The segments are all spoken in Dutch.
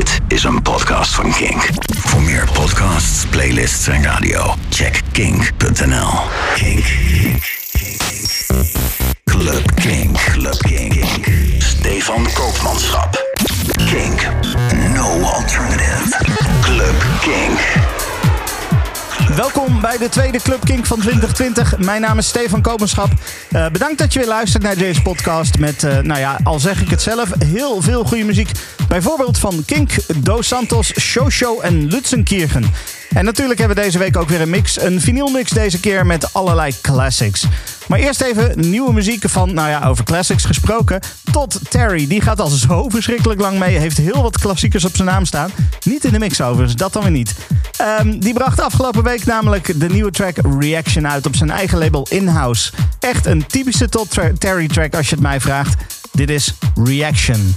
Dit is een podcast van Kink. Voor meer podcasts, playlists en radio, check kink.nl. Kink. Club Kink. Club Kink. Stefan Koopmanschap. Kink. No alternative. Club Kink. Welkom bij de tweede Club Kink van 2020. Mijn naam is Stefan Kopenschap. Uh, bedankt dat je weer luistert naar deze podcast met, uh, nou ja, al zeg ik het zelf, heel veel goede muziek. Bijvoorbeeld van Kink, Dos Santos, Shosho en Lutzenkirchen. En natuurlijk hebben we deze week ook weer een mix. Een vinylmix deze keer met allerlei classics. Maar eerst even nieuwe muziek van, nou ja, over classics gesproken. Tot Terry. Die gaat al zo verschrikkelijk lang mee. Heeft heel wat klassiekers op zijn naam staan. Niet in de mix overigens, dat dan weer niet. Um, die bracht afgelopen week namelijk de nieuwe track Reaction uit op zijn eigen label In-House. Echt een typische Tot Terry track als je het mij vraagt. Dit is Reaction.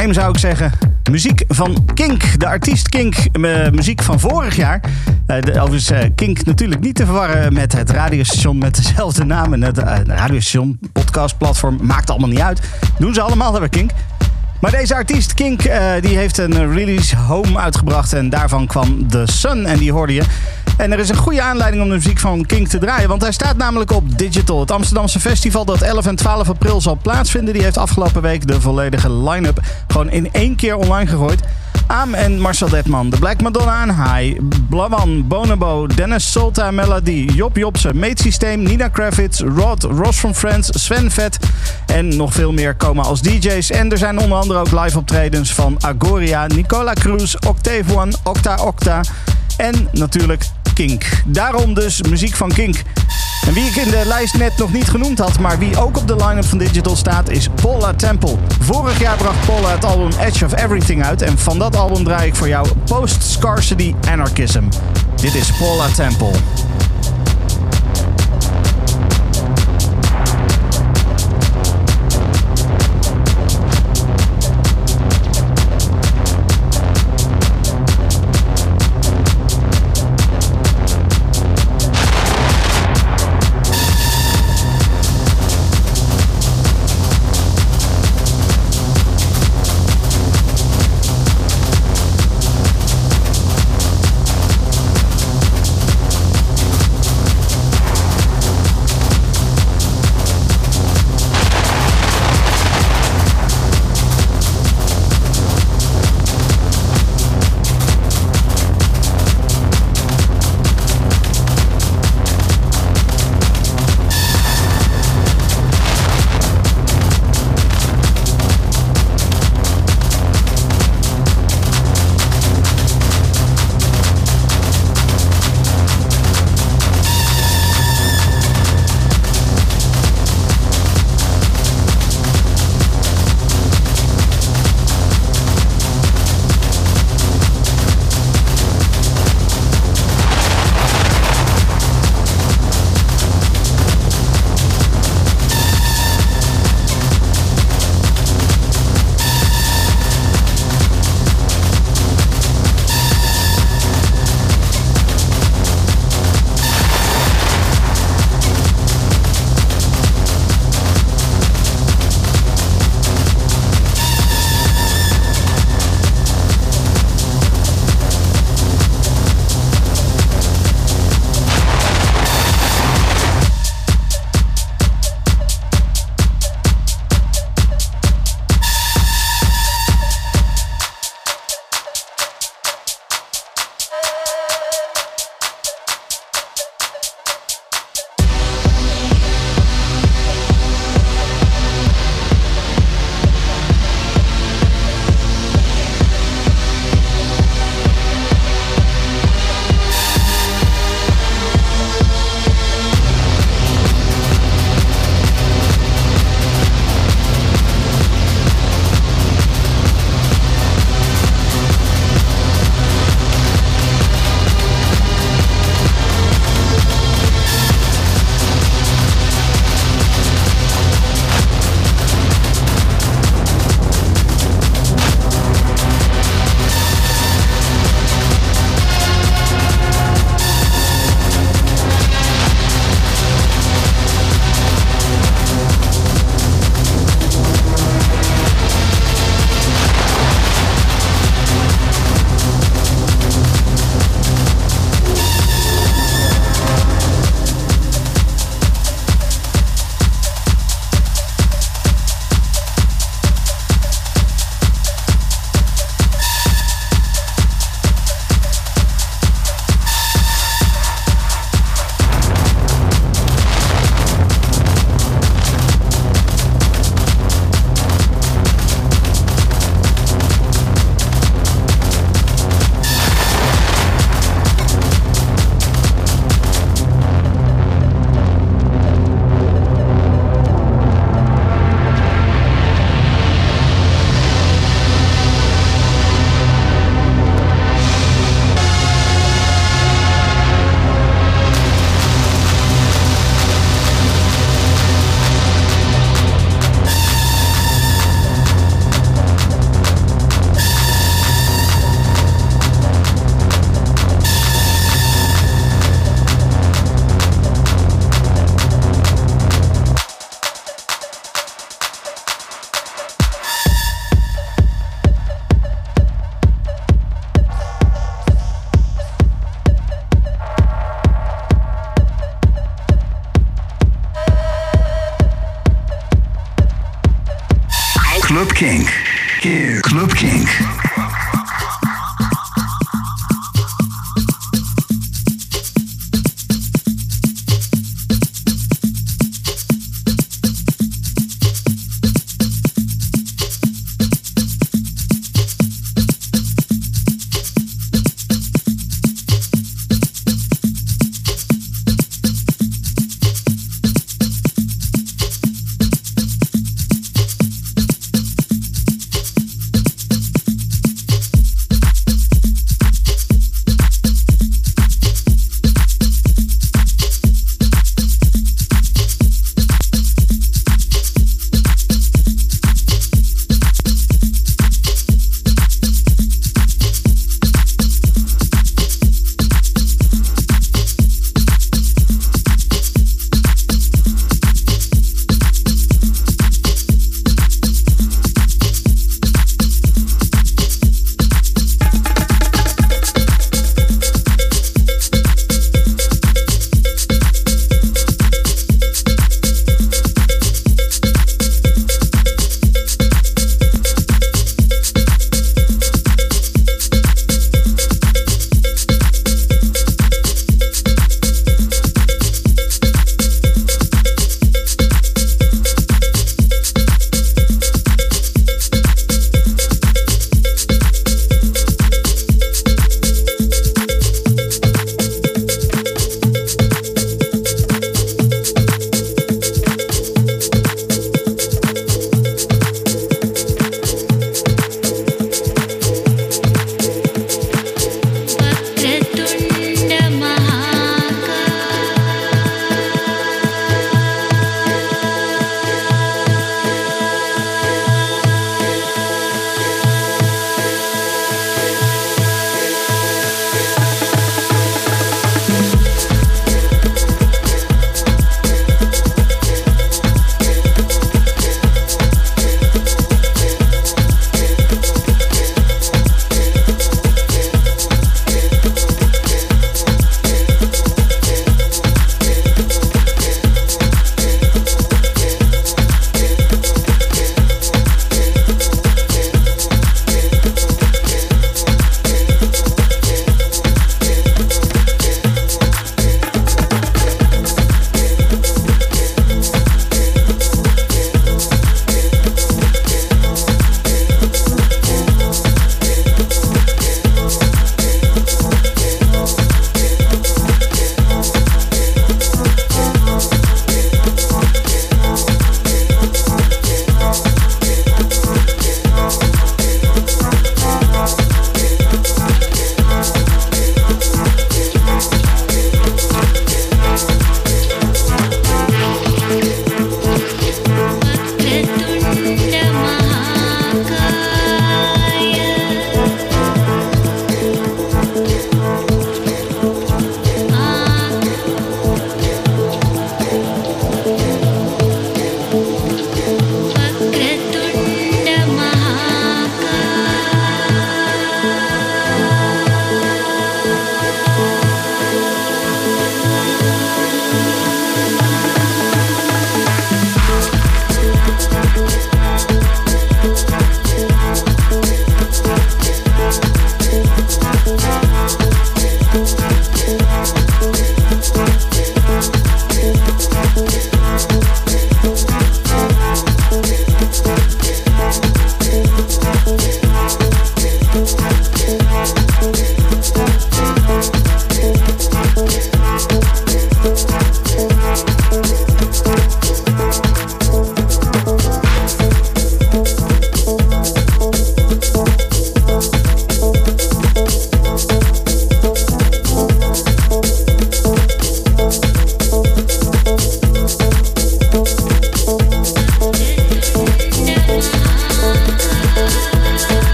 Name zou ik zeggen. Muziek van Kink, de artiest Kink. Uh, muziek van vorig jaar. De, overigens, uh, Kink natuurlijk niet te verwarren met het radiostation met dezelfde naam. En het radiostation, podcastplatform, maakt allemaal niet uit. Doen ze allemaal hebben Kink. Maar deze artiest, Kink, die heeft een release Home uitgebracht. En daarvan kwam The Sun en die hoorde je. En er is een goede aanleiding om de muziek van King te draaien. Want hij staat namelijk op Digital. Het Amsterdamse festival dat 11 en 12 april zal plaatsvinden. Die heeft afgelopen week de volledige line-up gewoon in één keer online gegooid. Aam en Marcel Detman, de Black Madonna aan High, Blawan, Bonobo, Dennis Solta, Melody, Job Jobse, Meetsysteem, Nina Kravitz, Rod, Ross from Friends, Sven Vet en nog veel meer komen als DJ's. En er zijn onder andere ook live optredens van Agoria, Nicola Cruz, Octave One, Octa Octa en natuurlijk Kink. Daarom dus muziek van Kink. En wie ik in de lijst net nog niet genoemd had, maar wie ook op de line-up van Digital staat, is Paula Temple. Vorig jaar bracht Paula het album Edge of Everything uit en van dat album draai ik voor jou Post Scarcity Anarchism. Dit is Paula Temple.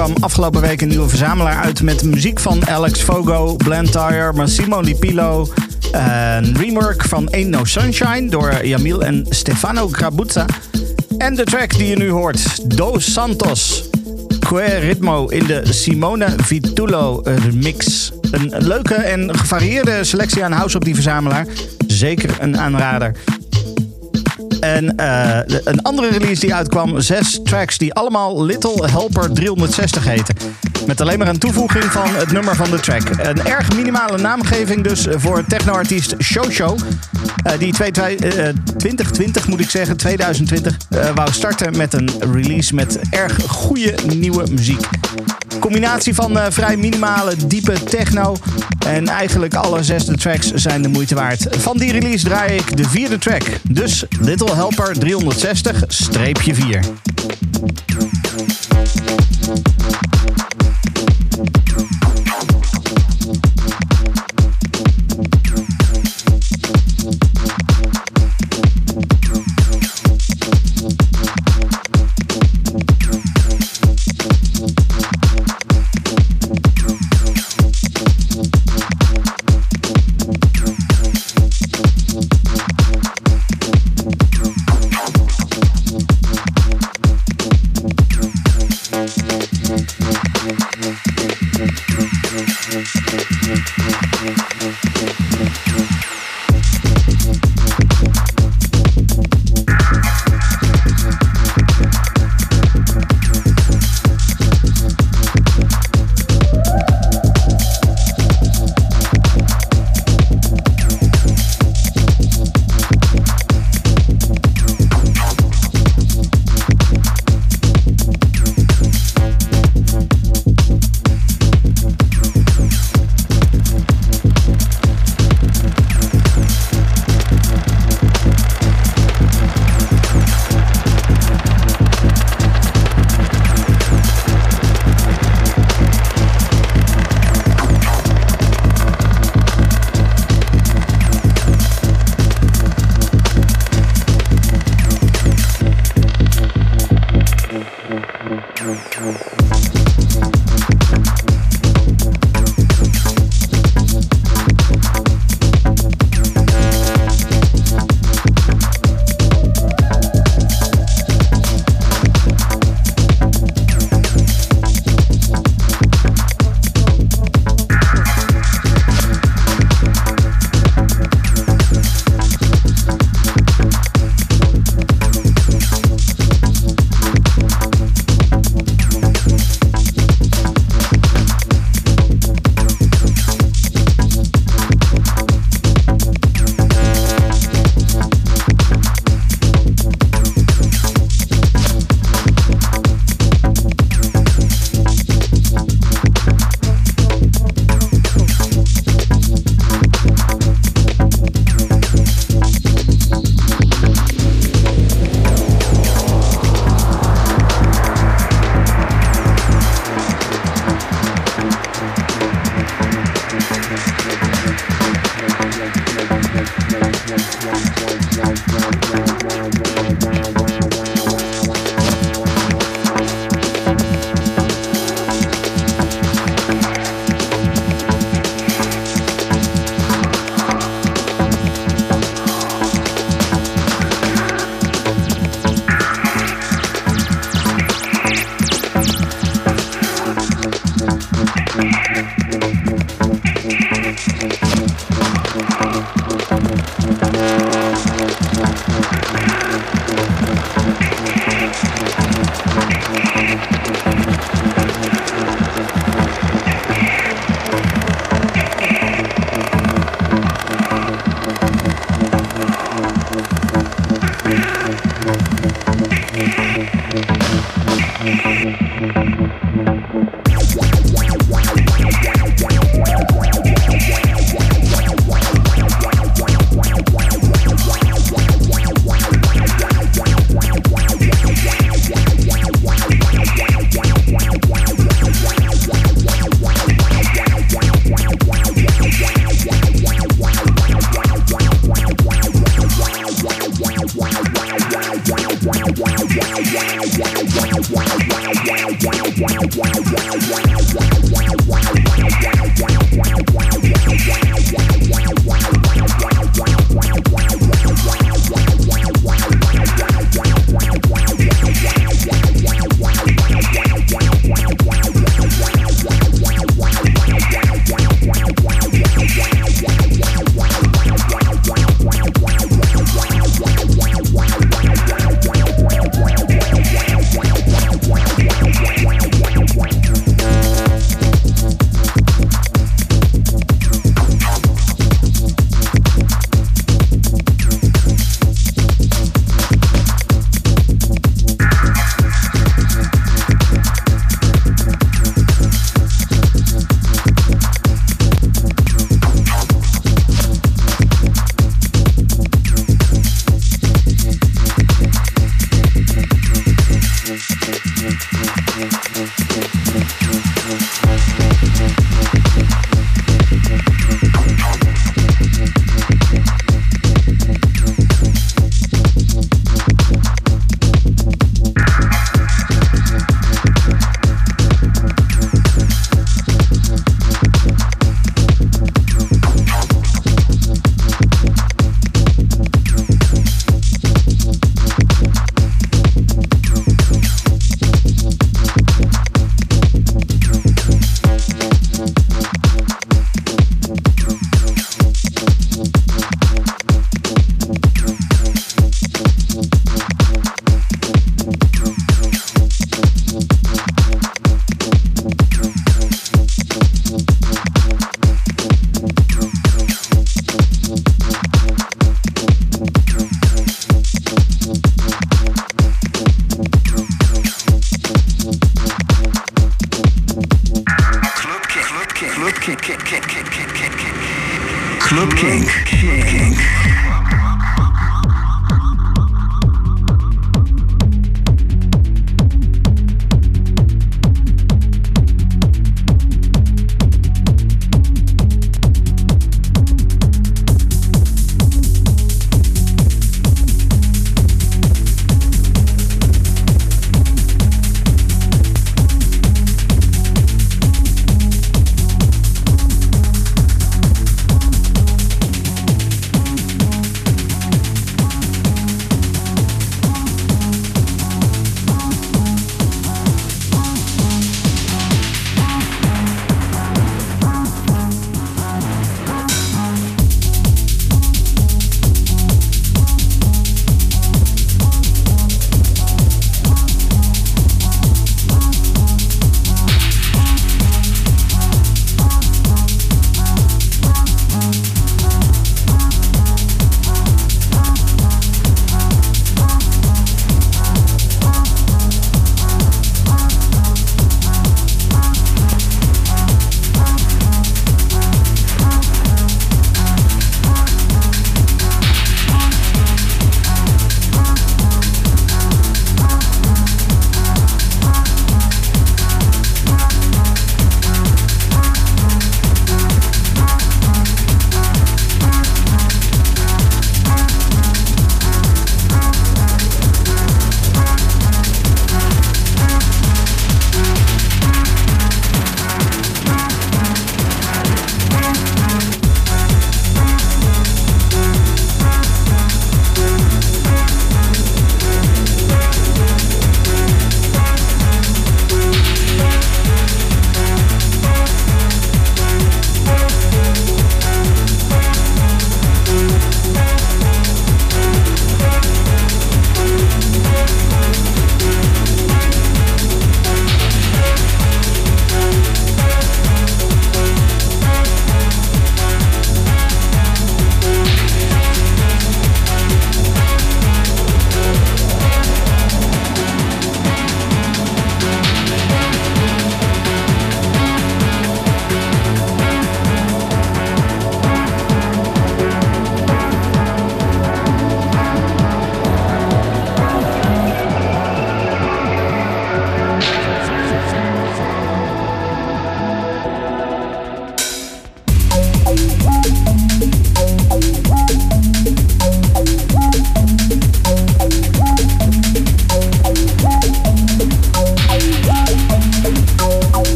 Afgelopen week een nieuwe verzamelaar uit met muziek van Alex Fogo, Blantyre, Massimo Lipilo. Een rework van Ain't No Sunshine door Jamil en Stefano Grabuzza. En de track die je nu hoort, Dos Santos. Que Ritmo in de Simone Vitulo remix. Een leuke en gevarieerde selectie aan house op die verzamelaar. Zeker een aanrader. En uh, een andere release die uitkwam, zes tracks die allemaal Little Helper 360 heten. Met alleen maar een toevoeging van het nummer van de track. Een erg minimale naamgeving dus voor technoartiest Shosho. Uh, die 2020 moet ik zeggen, 2020, uh, wou starten met een release met erg goede nieuwe muziek. Combinatie van vrij minimale, diepe techno. En eigenlijk alle zesde tracks zijn de moeite waard. Van die release draai ik de vierde track. Dus Little Helper 360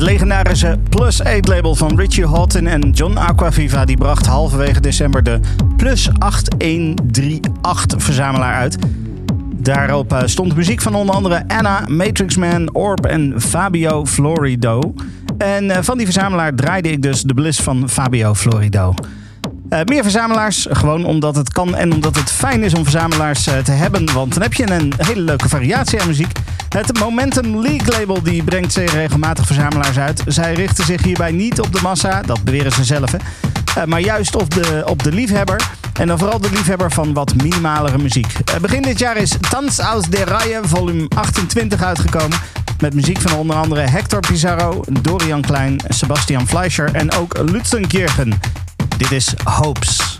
legendarische Plus 8 label van Richie Houghton en John Aquaviva die bracht halverwege december de Plus 8138 verzamelaar uit. Daarop eh, stond muziek van onder andere Anna, Matrix Man, Orb en Fabio Florido. En eh, van die verzamelaar draaide ik dus de Bliss van Fabio Florido. Uh, meer verzamelaars, gewoon omdat het kan en omdat het fijn is om verzamelaars te hebben. Want dan heb je een hele leuke variatie aan muziek. Het Momentum League label die brengt zeer regelmatig verzamelaars uit. Zij richten zich hierbij niet op de massa, dat beweren ze zelf. Uh, maar juist op de, op de liefhebber. En dan vooral de liefhebber van wat minimalere muziek. begin dit jaar is Tanz aus der Reihe volume 28 uitgekomen. Met muziek van onder andere Hector Pizarro, Dorian Klein, Sebastian Fleischer en ook Lutzenkirchen. Dit is Hopes.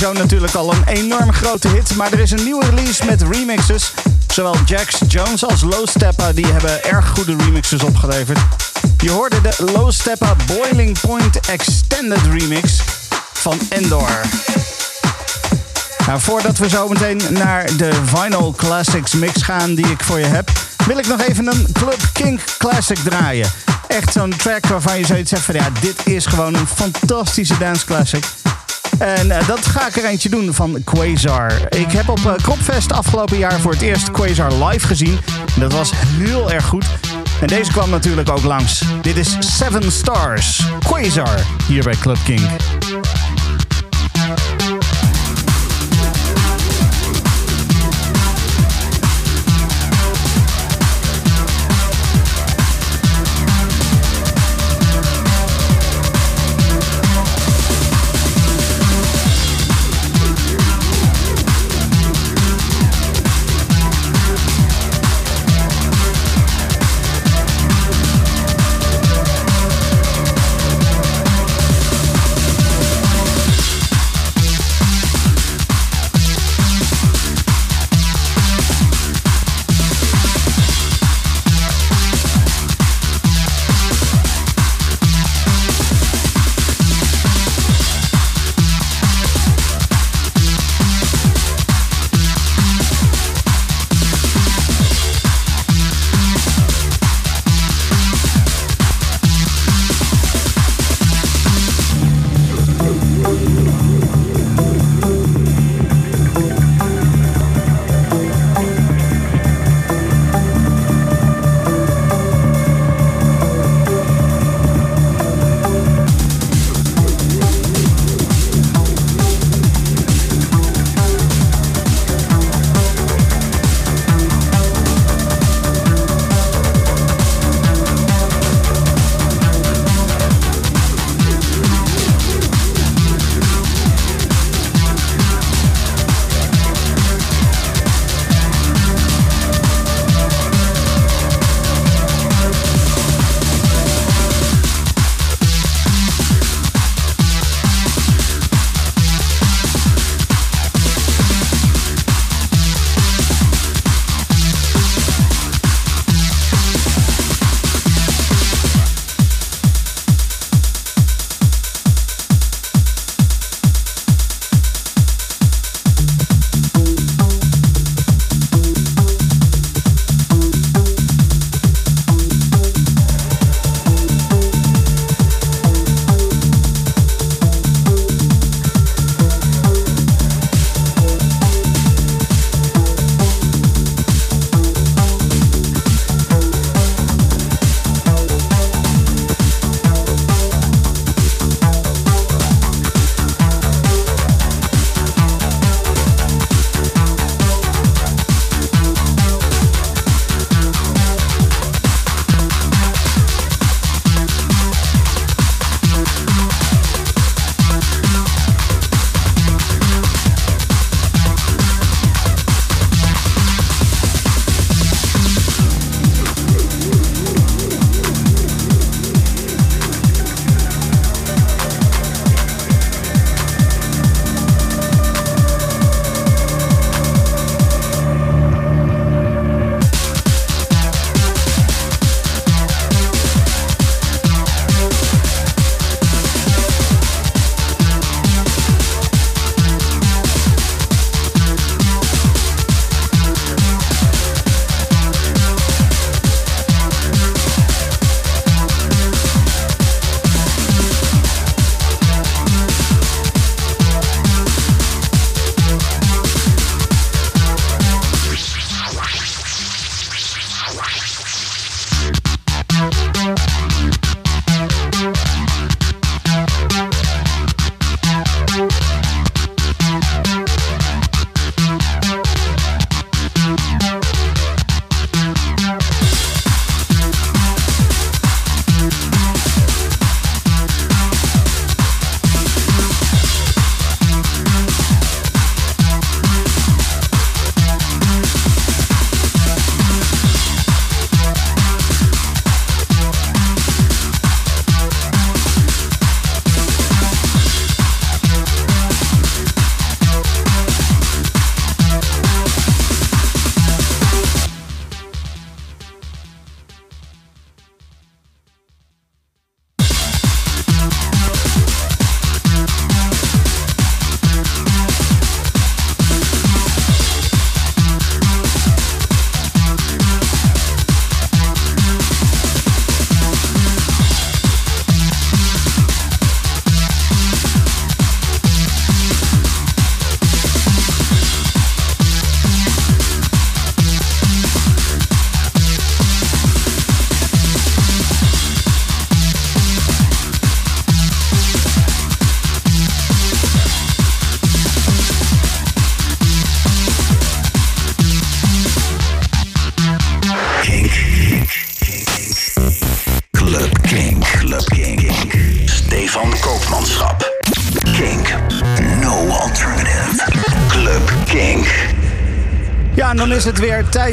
Sowieso natuurlijk al een enorm grote hit. Maar er is een nieuwe release met remixes. Zowel Jax Jones als Low Steppa die hebben erg goede remixes opgeleverd. Je hoorde de Low Steppa Boiling Point Extended Remix van Endor. Nou, voordat we zo meteen naar de Vinyl Classics mix gaan die ik voor je heb, wil ik nog even een Club Kink Classic draaien. Echt zo'n track waarvan je zoiets hebt van ja, dit is gewoon een fantastische dance classic. En uh, dat ga ik er eentje doen van Quasar. Ik heb op uh, afgelopen jaar voor het eerst Quasar live gezien. En dat was heel erg goed. En deze kwam natuurlijk ook langs. Dit is Seven Stars. Quasar hier bij Club King.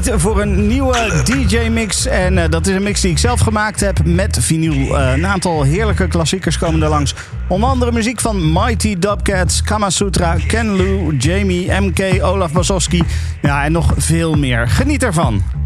Voor een nieuwe DJ-mix. En eh, dat is een mix die ik zelf gemaakt heb met vinyl. Eh, een aantal heerlijke klassiekers komen er langs. Onder andere muziek van Mighty Dubcats, Kamasutra, Ken Lou, Jamie, MK, Olaf Basowski. Ja, en nog veel meer. Geniet ervan.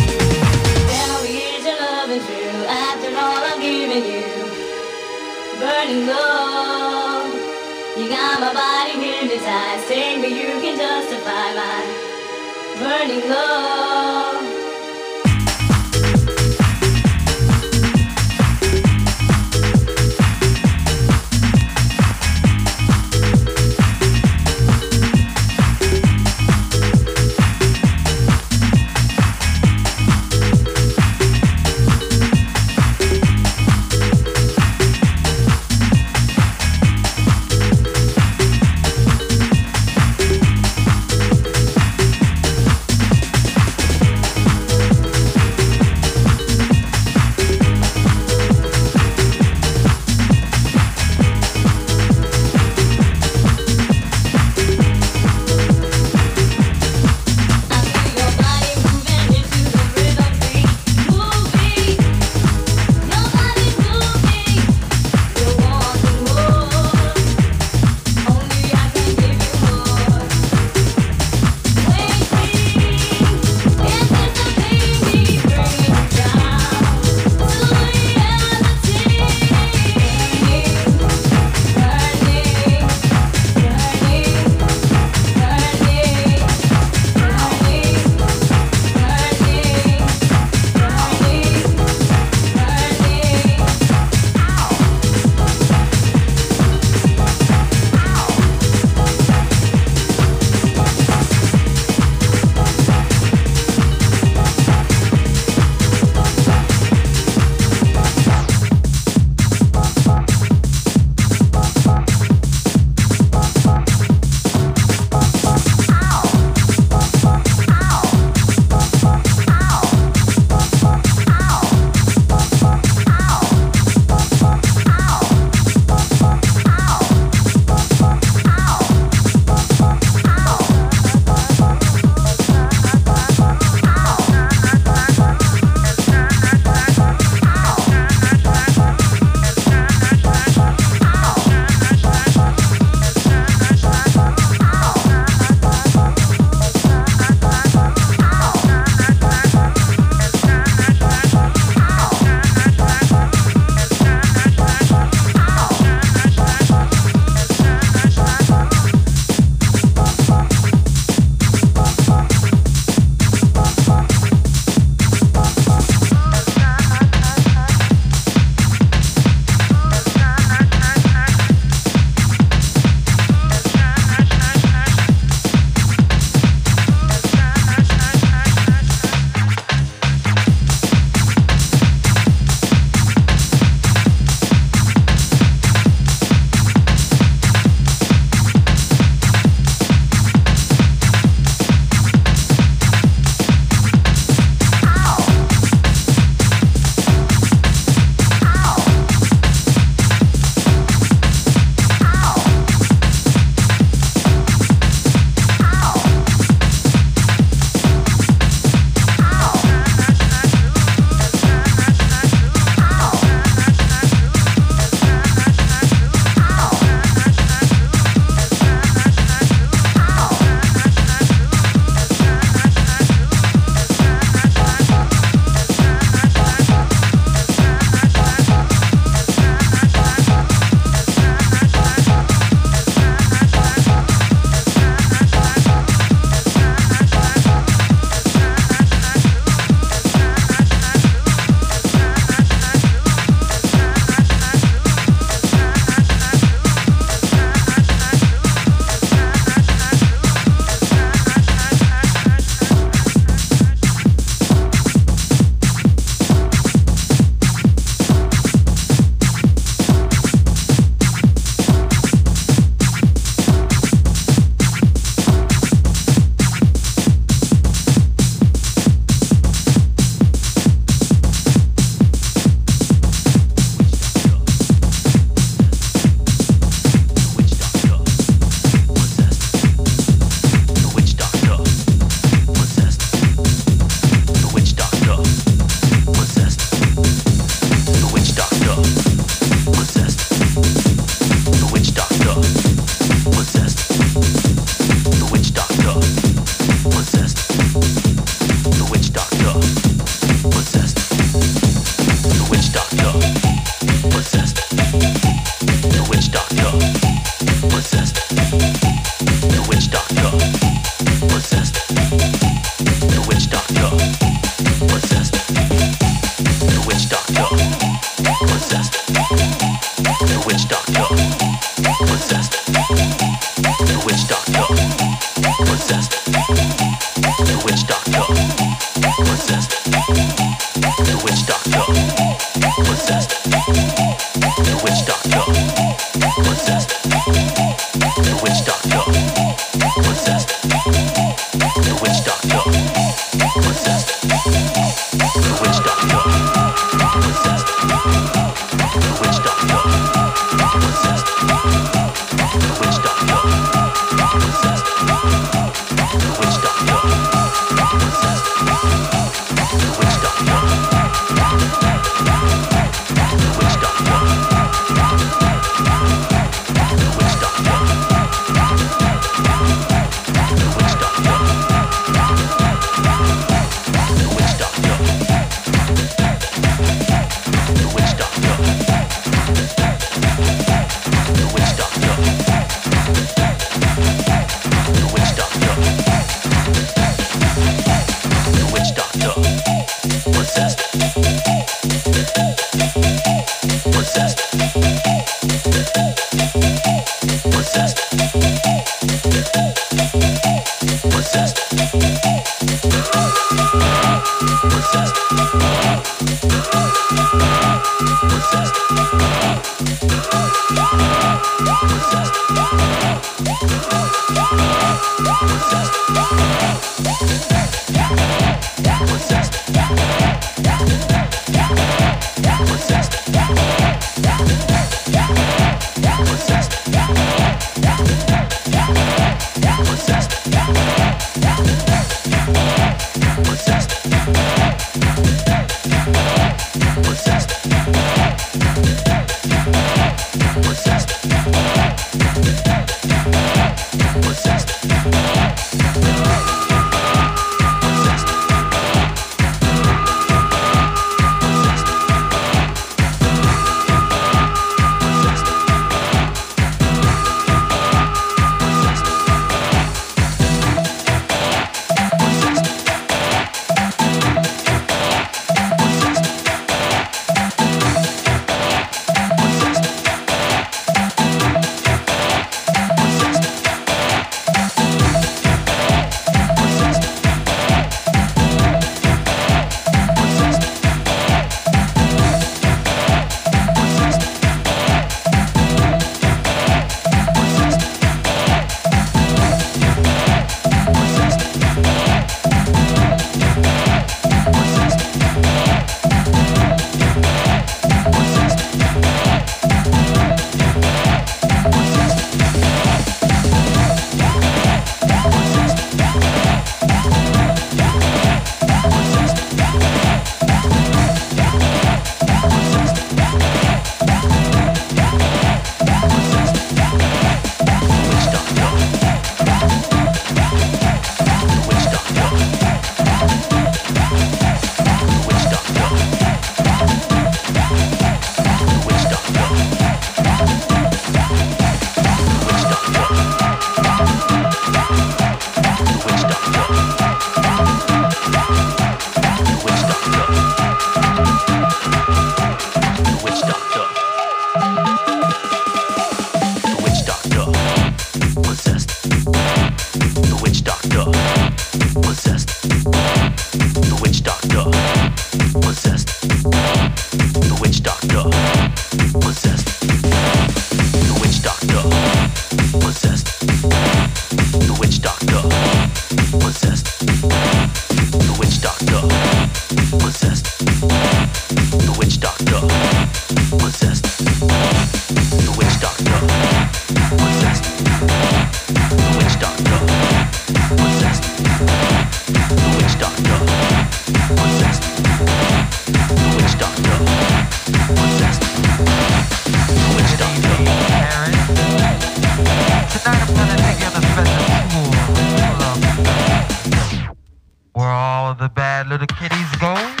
these games?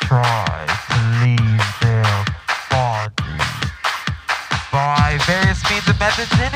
Try to leave their body by various means and methods in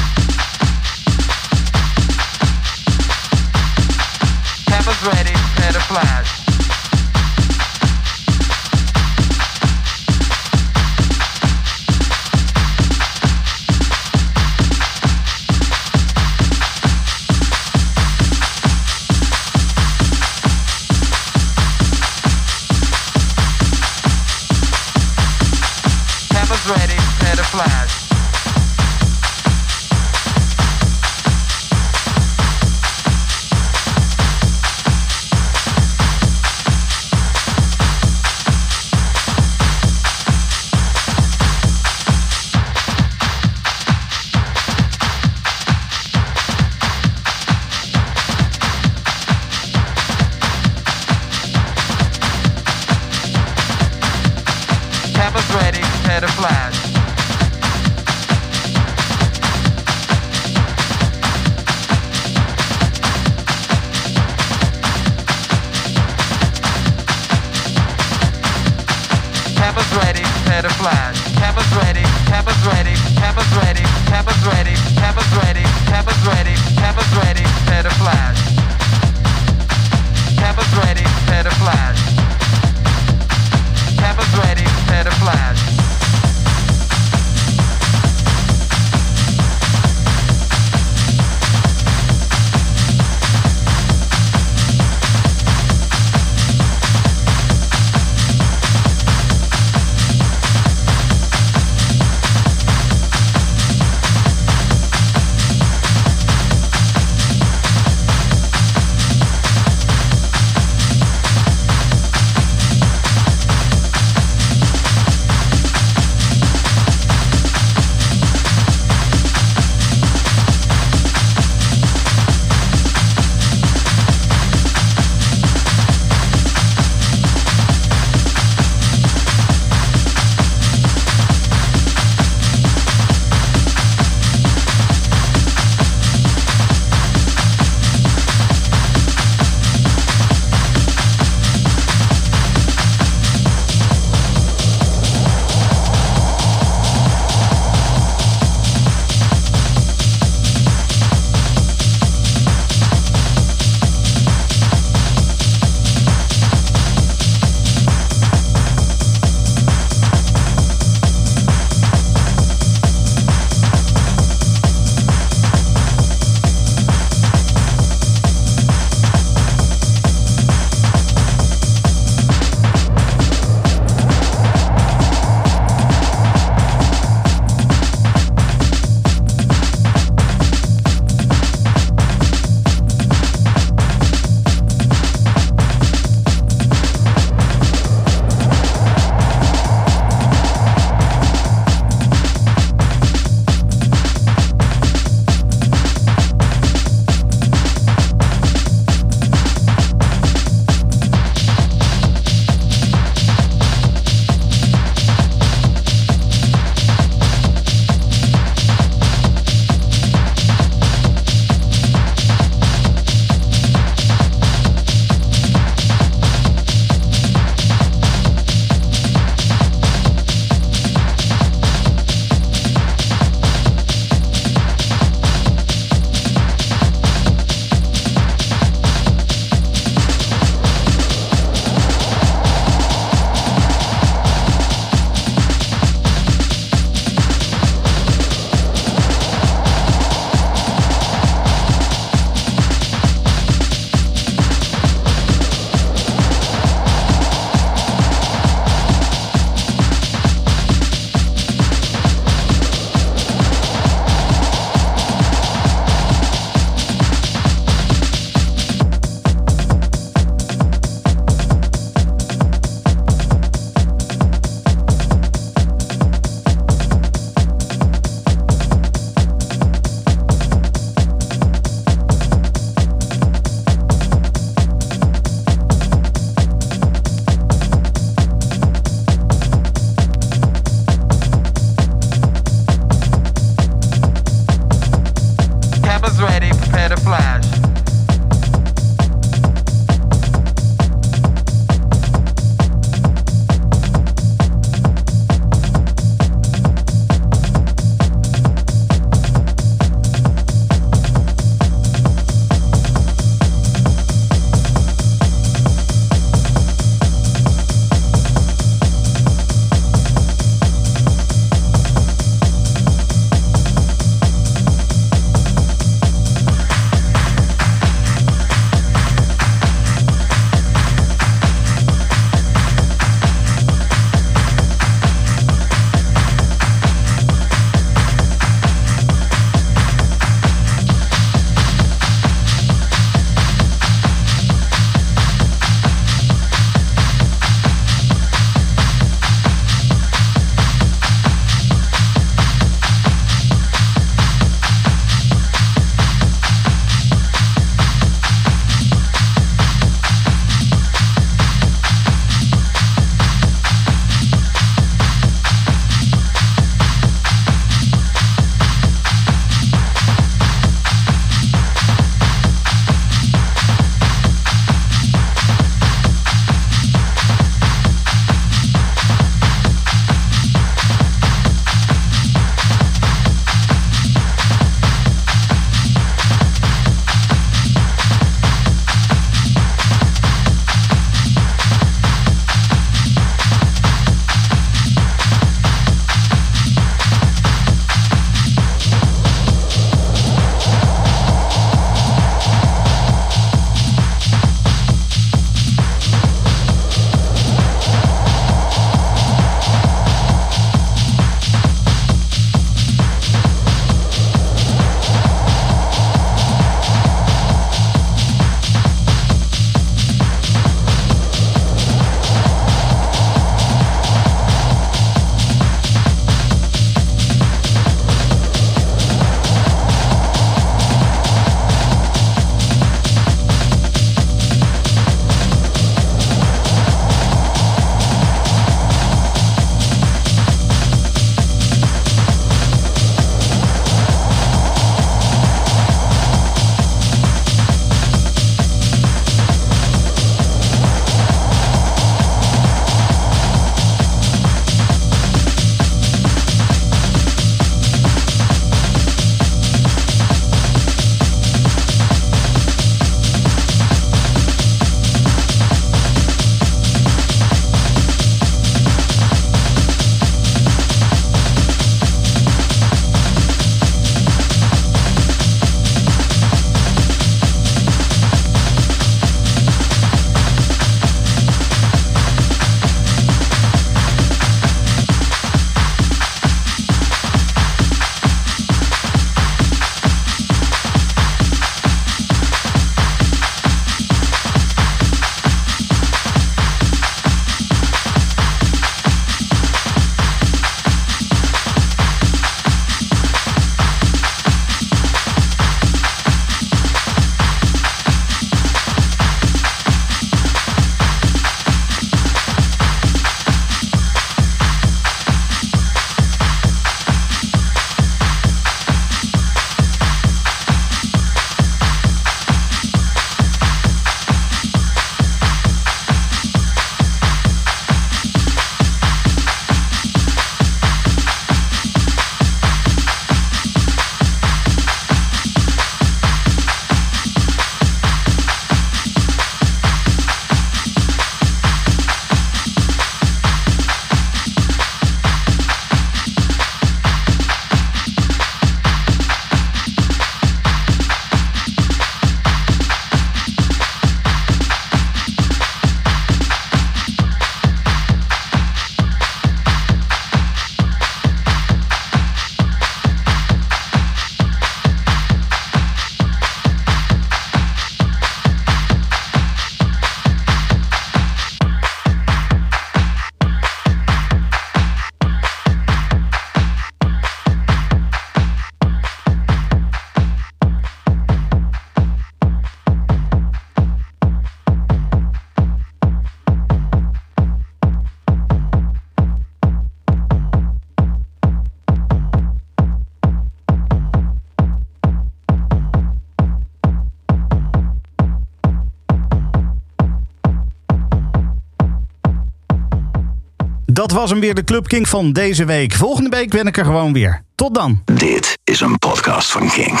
dat was hem weer de Club King van deze week. Volgende week ben ik er gewoon weer. Tot dan. Dit is een podcast van Kink.